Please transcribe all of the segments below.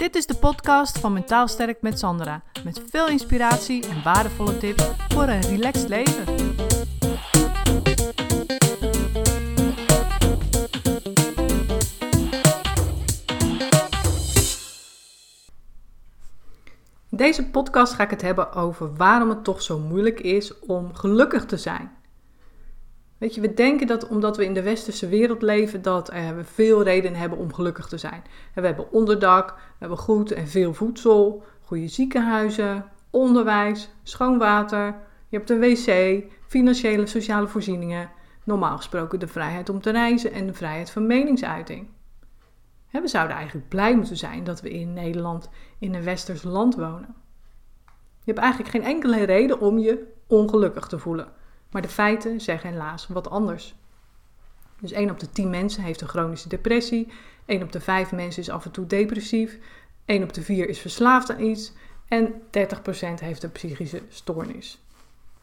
Dit is de podcast van Mentaal Sterk met Sandra. Met veel inspiratie en waardevolle tips voor een relaxed leven. In deze podcast ga ik het hebben over waarom het toch zo moeilijk is om gelukkig te zijn. Weet je, we denken dat omdat we in de westerse wereld leven, dat eh, we veel redenen hebben om gelukkig te zijn. we hebben onderdak, we hebben goed en veel voedsel, goede ziekenhuizen, onderwijs, schoon water, je hebt een wc, financiële sociale voorzieningen, normaal gesproken de vrijheid om te reizen en de vrijheid van meningsuiting. we zouden eigenlijk blij moeten zijn dat we in Nederland in een westers land wonen. Je hebt eigenlijk geen enkele reden om je ongelukkig te voelen. Maar de feiten zeggen helaas wat anders. Dus 1 op de 10 mensen heeft een chronische depressie. 1 op de 5 mensen is af en toe depressief. 1 op de 4 is verslaafd aan iets. En 30% heeft een psychische stoornis.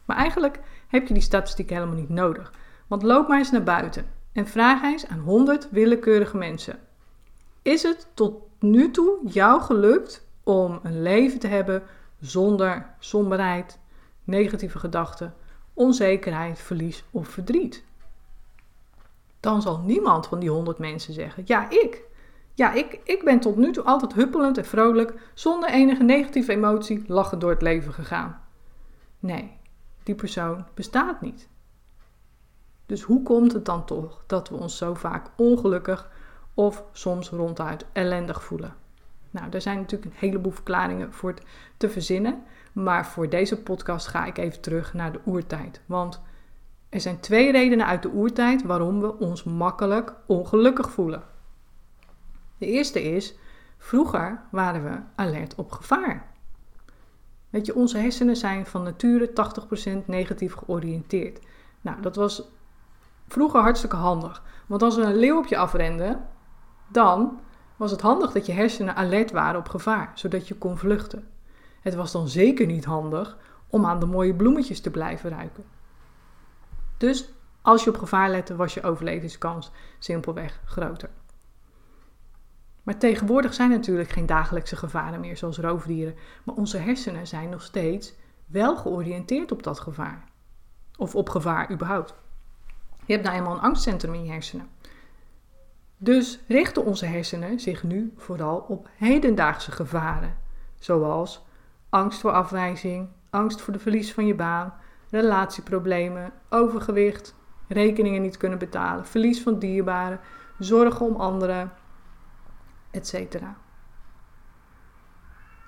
Maar eigenlijk heb je die statistiek helemaal niet nodig. Want loop maar eens naar buiten en vraag eens aan 100 willekeurige mensen. Is het tot nu toe jou gelukt om een leven te hebben zonder somberheid, negatieve gedachten onzekerheid, verlies of verdriet. Dan zal niemand van die honderd mensen zeggen: Ja, ik. Ja, ik, ik ben tot nu toe altijd huppelend en vrolijk, zonder enige negatieve emotie, lachend door het leven gegaan. Nee, die persoon bestaat niet. Dus hoe komt het dan toch dat we ons zo vaak ongelukkig of soms ronduit ellendig voelen? Nou, daar zijn natuurlijk een heleboel verklaringen voor te verzinnen. Maar voor deze podcast ga ik even terug naar de oertijd. Want er zijn twee redenen uit de oertijd waarom we ons makkelijk ongelukkig voelen. De eerste is, vroeger waren we alert op gevaar. Weet je, onze hersenen zijn van nature 80% negatief georiënteerd. Nou, dat was vroeger hartstikke handig. Want als er een leeuw op je afrende, dan was het handig dat je hersenen alert waren op gevaar, zodat je kon vluchten. Het was dan zeker niet handig om aan de mooie bloemetjes te blijven ruiken. Dus als je op gevaar lette, was je overlevingskans simpelweg groter. Maar tegenwoordig zijn natuurlijk geen dagelijkse gevaren meer, zoals roofdieren. Maar onze hersenen zijn nog steeds wel georiënteerd op dat gevaar. Of op gevaar überhaupt. Je hebt nou eenmaal een angstcentrum in je hersenen. Dus richten onze hersenen zich nu vooral op hedendaagse gevaren, zoals angst voor afwijzing, angst voor de verlies van je baan, relatieproblemen, overgewicht, rekeningen niet kunnen betalen, verlies van dierbaren, zorgen om anderen, etc.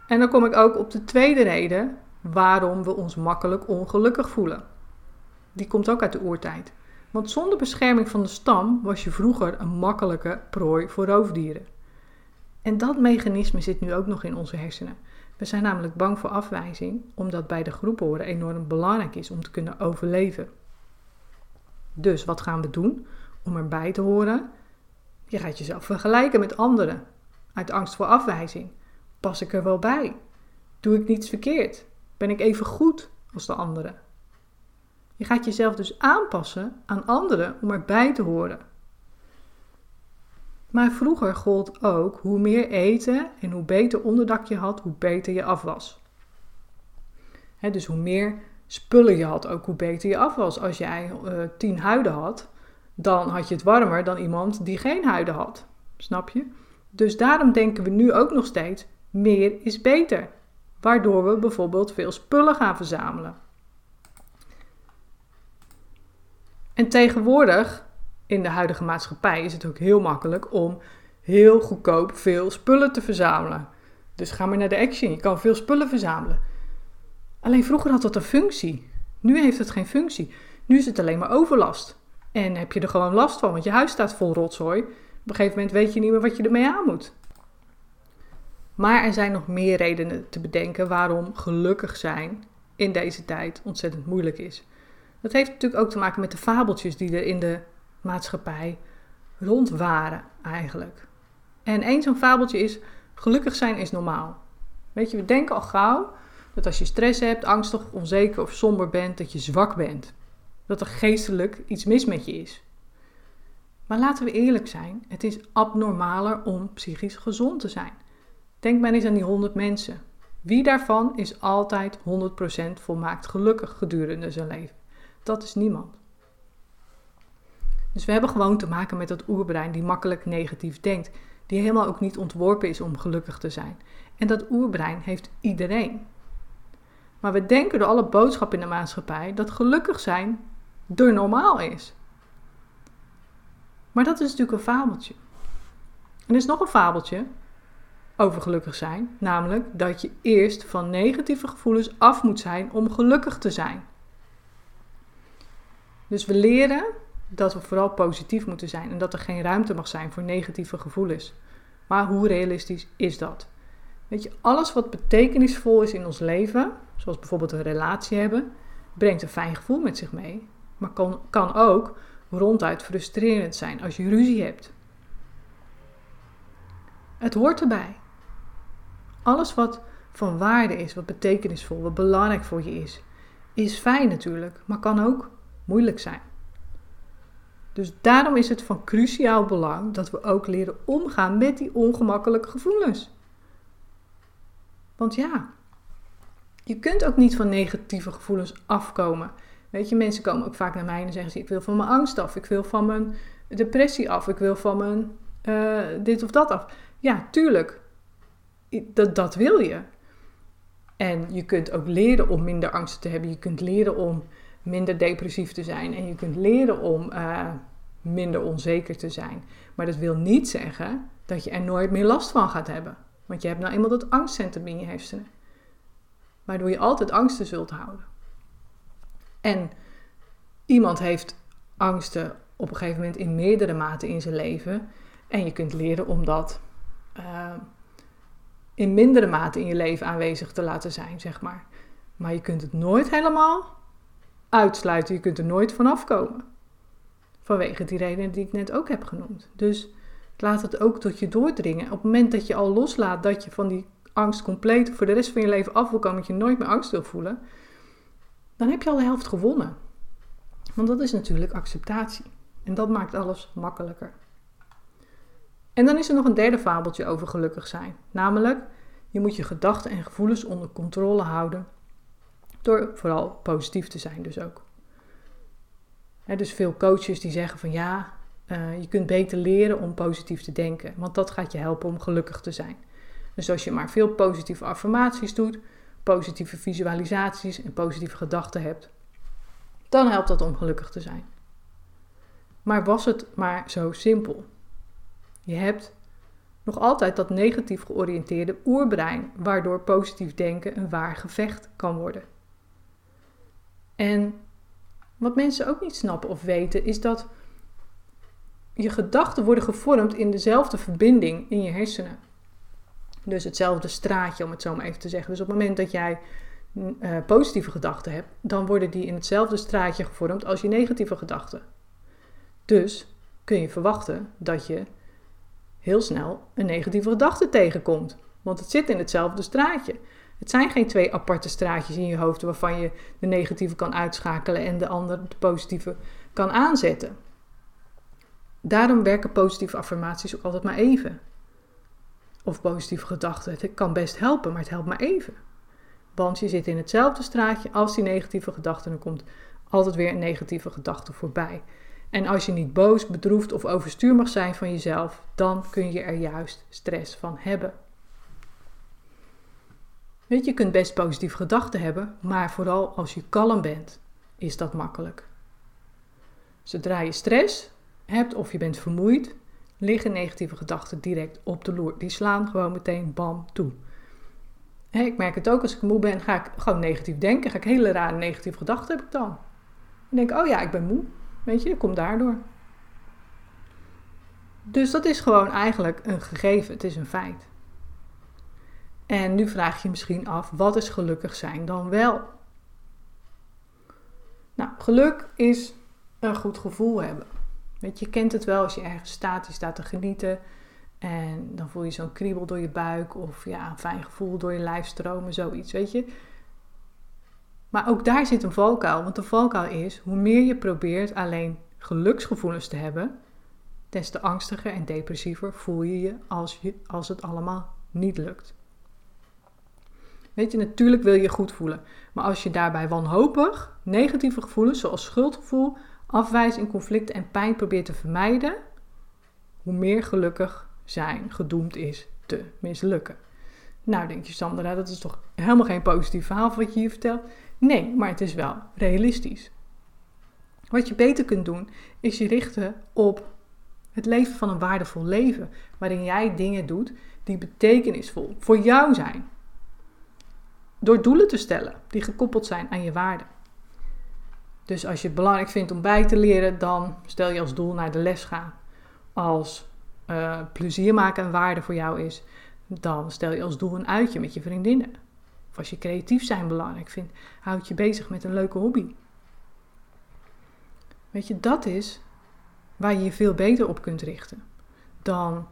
En dan kom ik ook op de tweede reden waarom we ons makkelijk ongelukkig voelen. Die komt ook uit de oertijd. Want zonder bescherming van de stam was je vroeger een makkelijke prooi voor roofdieren. En dat mechanisme zit nu ook nog in onze hersenen. We zijn namelijk bang voor afwijzing, omdat bij de groep horen enorm belangrijk is om te kunnen overleven. Dus wat gaan we doen om erbij te horen? Je gaat jezelf vergelijken met anderen. Uit angst voor afwijzing. Pas ik er wel bij? Doe ik niets verkeerd? Ben ik even goed als de anderen? Je gaat jezelf dus aanpassen aan anderen om erbij te horen. Maar vroeger gold ook hoe meer eten en hoe beter onderdak je had, hoe beter je af was. dus hoe meer spullen je had, ook hoe beter je af was. Als jij uh, tien huiden had, dan had je het warmer dan iemand die geen huiden had. Snap je? Dus daarom denken we nu ook nog steeds: meer is beter. Waardoor we bijvoorbeeld veel spullen gaan verzamelen. En tegenwoordig in de huidige maatschappij is het ook heel makkelijk om heel goedkoop veel spullen te verzamelen. Dus ga maar naar de Action, je kan veel spullen verzamelen. Alleen vroeger had dat een functie. Nu heeft het geen functie. Nu is het alleen maar overlast. En heb je er gewoon last van, want je huis staat vol rotzooi. Op een gegeven moment weet je niet meer wat je ermee aan moet. Maar er zijn nog meer redenen te bedenken waarom gelukkig zijn in deze tijd ontzettend moeilijk is. Dat heeft natuurlijk ook te maken met de fabeltjes die er in de maatschappij rond waren eigenlijk. En één zo'n fabeltje is: gelukkig zijn is normaal. Weet je, we denken al gauw dat als je stress hebt, angstig, onzeker of somber bent, dat je zwak bent. Dat er geestelijk iets mis met je is. Maar laten we eerlijk zijn: het is abnormaler om psychisch gezond te zijn. Denk maar eens aan die 100 mensen. Wie daarvan is altijd 100% volmaakt gelukkig gedurende zijn leven? Dat is niemand. Dus we hebben gewoon te maken met dat oerbrein die makkelijk negatief denkt, die helemaal ook niet ontworpen is om gelukkig te zijn. En dat oerbrein heeft iedereen. Maar we denken door alle boodschappen in de maatschappij dat gelukkig zijn door normaal is. Maar dat is natuurlijk een fabeltje. En er is nog een fabeltje over gelukkig zijn, namelijk dat je eerst van negatieve gevoelens af moet zijn om gelukkig te zijn. Dus we leren dat we vooral positief moeten zijn en dat er geen ruimte mag zijn voor negatieve gevoelens. Maar hoe realistisch is dat? Weet je, alles wat betekenisvol is in ons leven, zoals bijvoorbeeld een relatie hebben, brengt een fijn gevoel met zich mee. Maar kan, kan ook ronduit frustrerend zijn als je ruzie hebt. Het hoort erbij. Alles wat van waarde is, wat betekenisvol, wat belangrijk voor je is, is fijn natuurlijk, maar kan ook moeilijk zijn. Dus daarom is het van cruciaal belang dat we ook leren omgaan met die ongemakkelijke gevoelens. Want ja, je kunt ook niet van negatieve gevoelens afkomen. Weet je, mensen komen ook vaak naar mij en zeggen ze: Ik wil van mijn angst af, ik wil van mijn depressie af, ik wil van mijn uh, dit of dat af. Ja, tuurlijk, dat, dat wil je. En je kunt ook leren om minder angst te hebben. Je kunt leren om minder depressief te zijn. En je kunt leren om uh, minder onzeker te zijn. Maar dat wil niet zeggen dat je er nooit meer last van gaat hebben. Want je hebt nou eenmaal dat angstcentrum in je hersenen. Waardoor je altijd angsten zult houden. En iemand heeft angsten op een gegeven moment in meerdere maten in zijn leven. En je kunt leren om dat uh, in mindere mate in je leven aanwezig te laten zijn, zeg maar. Maar je kunt het nooit helemaal uitsluiten. Je kunt er nooit vanaf komen. Vanwege die redenen die ik net ook heb genoemd. Dus laat het ook tot je doordringen. Op het moment dat je al loslaat dat je van die angst compleet voor de rest van je leven af wil komen, dat je nooit meer angst wil voelen, dan heb je al de helft gewonnen. Want dat is natuurlijk acceptatie. En dat maakt alles makkelijker. En dan is er nog een derde fabeltje over gelukkig zijn. Namelijk, je moet je gedachten en gevoelens onder controle houden. Door vooral positief te zijn dus ook. dus veel coaches die zeggen van ja, uh, je kunt beter leren om positief te denken. Want dat gaat je helpen om gelukkig te zijn. Dus als je maar veel positieve affirmaties doet, positieve visualisaties en positieve gedachten hebt, dan helpt dat om gelukkig te zijn. Maar was het maar zo simpel? Je hebt nog altijd dat negatief georiënteerde oerbrein, waardoor positief denken een waar gevecht kan worden. En wat mensen ook niet snappen of weten, is dat je gedachten worden gevormd in dezelfde verbinding in je hersenen. Dus hetzelfde straatje, om het zo maar even te zeggen. Dus op het moment dat jij uh, positieve gedachten hebt, dan worden die in hetzelfde straatje gevormd als je negatieve gedachten. Dus kun je verwachten dat je heel snel een negatieve gedachte tegenkomt. Want het zit in hetzelfde straatje. Het zijn geen twee aparte straatjes in je hoofd waarvan je de negatieve kan uitschakelen en de andere, de positieve, kan aanzetten. Daarom werken positieve affirmaties ook altijd maar even. Of positieve gedachten. Het kan best helpen, maar het helpt maar even. Want je zit in hetzelfde straatje als die negatieve gedachte en er komt altijd weer een negatieve gedachte voorbij. En als je niet boos, bedroefd of overstuur mag zijn van jezelf, dan kun je er juist stress van hebben. Weet je, je kunt best positieve gedachten hebben, maar vooral als je kalm bent, is dat makkelijk. Zodra je stress hebt of je bent vermoeid, liggen negatieve gedachten direct op de loer. Die slaan gewoon meteen bam toe. ik merk het ook als ik moe ben, ga ik gewoon negatief denken. Ga ik hele rare negatieve gedachten heb ik dan. Denk oh ja, ik ben moe. Weet je, dat komt daardoor. Dus dat is gewoon eigenlijk een gegeven, het is een feit. En nu vraag je misschien af, wat is gelukkig zijn dan wel? Nou, geluk is een goed gevoel hebben. Weet je, je kent het wel als je ergens staat, je staat te genieten. En dan voel je zo'n kriebel door je buik of ja, een fijn gevoel door je lijf stromen, zoiets, weet je. Maar ook daar zit een valkuil, want de valkuil is hoe meer je probeert alleen geluksgevoelens te hebben, des te angstiger en depressiever voel je je als, je als het allemaal niet lukt. Weet je, natuurlijk wil je je goed voelen. Maar als je daarbij wanhopig negatieve gevoelens zoals schuldgevoel, afwijzing, conflict en pijn probeert te vermijden, hoe meer gelukkig zijn gedoemd is te mislukken. Nou, denk je, Sandra, dat is toch helemaal geen positief verhaal wat je hier vertelt? Nee, maar het is wel realistisch. Wat je beter kunt doen, is je richten op het leven van een waardevol leven, waarin jij dingen doet die betekenisvol voor jou zijn. Door doelen te stellen die gekoppeld zijn aan je waarden. Dus als je het belangrijk vindt om bij te leren, dan stel je als doel naar de les gaan. Als uh, plezier maken een waarde voor jou is, dan stel je als doel een uitje met je vriendinnen. Of als je creatief zijn belangrijk vindt, houd je bezig met een leuke hobby. Weet je, dat is waar je je veel beter op kunt richten dan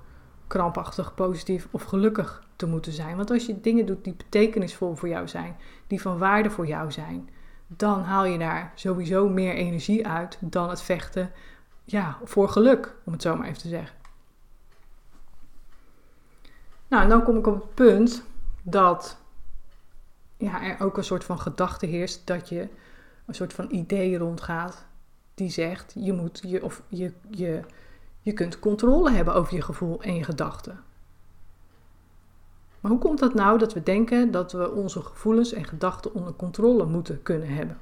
krampachtig, positief of gelukkig te moeten zijn. Want als je dingen doet die betekenisvol voor jou zijn, die van waarde voor jou zijn, dan haal je daar sowieso meer energie uit dan het vechten ja, voor geluk, om het zo maar even te zeggen. Nou, en dan kom ik op het punt dat ja, er ook een soort van gedachte heerst dat je een soort van idee rondgaat die zegt je moet je of je, je, je kunt controle hebben over je gevoel en je gedachten. Maar hoe komt dat nou dat we denken dat we onze gevoelens en gedachten onder controle moeten kunnen hebben?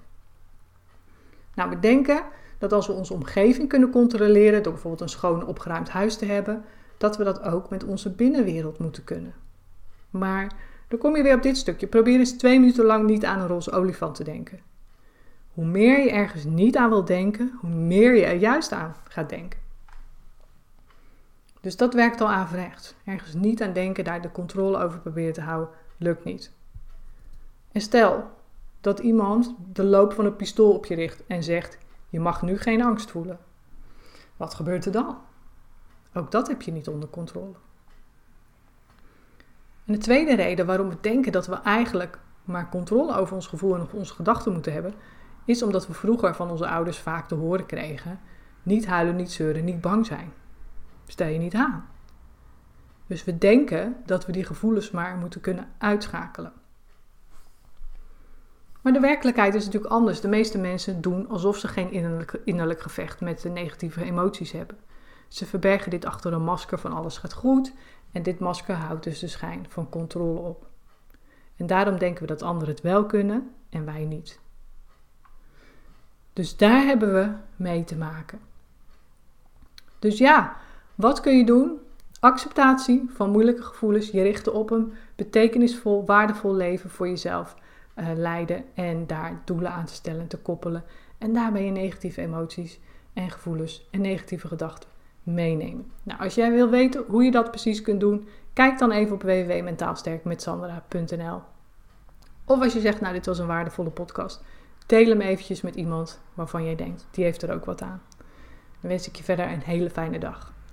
Nou, we denken dat als we onze omgeving kunnen controleren door bijvoorbeeld een schoon opgeruimd huis te hebben, dat we dat ook met onze binnenwereld moeten kunnen. Maar dan kom je weer op dit stukje. Probeer eens twee minuten lang niet aan een roze olifant te denken. Hoe meer je ergens niet aan wil denken, hoe meer je er juist aan gaat denken. Dus dat werkt al averechts. Ergens niet aan denken, daar de controle over proberen te houden, lukt niet. En stel dat iemand de loop van een pistool op je richt en zegt: Je mag nu geen angst voelen. Wat gebeurt er dan? Ook dat heb je niet onder controle. En de tweede reden waarom we denken dat we eigenlijk maar controle over ons gevoel en onze gedachten moeten hebben, is omdat we vroeger van onze ouders vaak te horen kregen: niet huilen, niet zeuren, niet bang zijn. Stel je niet aan. Dus we denken dat we die gevoelens maar moeten kunnen uitschakelen. Maar de werkelijkheid is natuurlijk anders. De meeste mensen doen alsof ze geen innerlijk, innerlijk gevecht met de negatieve emoties hebben. Ze verbergen dit achter een masker van alles gaat goed en dit masker houdt dus de schijn van controle op. En daarom denken we dat anderen het wel kunnen en wij niet. Dus daar hebben we mee te maken. Dus ja, wat kun je doen? Acceptatie van moeilijke gevoelens, je richten op een betekenisvol, waardevol leven voor jezelf uh, leiden en daar doelen aan te stellen, te koppelen. En daarbij je negatieve emoties en gevoelens en negatieve gedachten meenemen. Nou, als jij wil weten hoe je dat precies kunt doen, kijk dan even op www.mentaalsterkmetsandra.nl. Of als je zegt, nou dit was een waardevolle podcast, deel hem eventjes met iemand waarvan jij denkt, die heeft er ook wat aan. Dan wens ik je verder een hele fijne dag.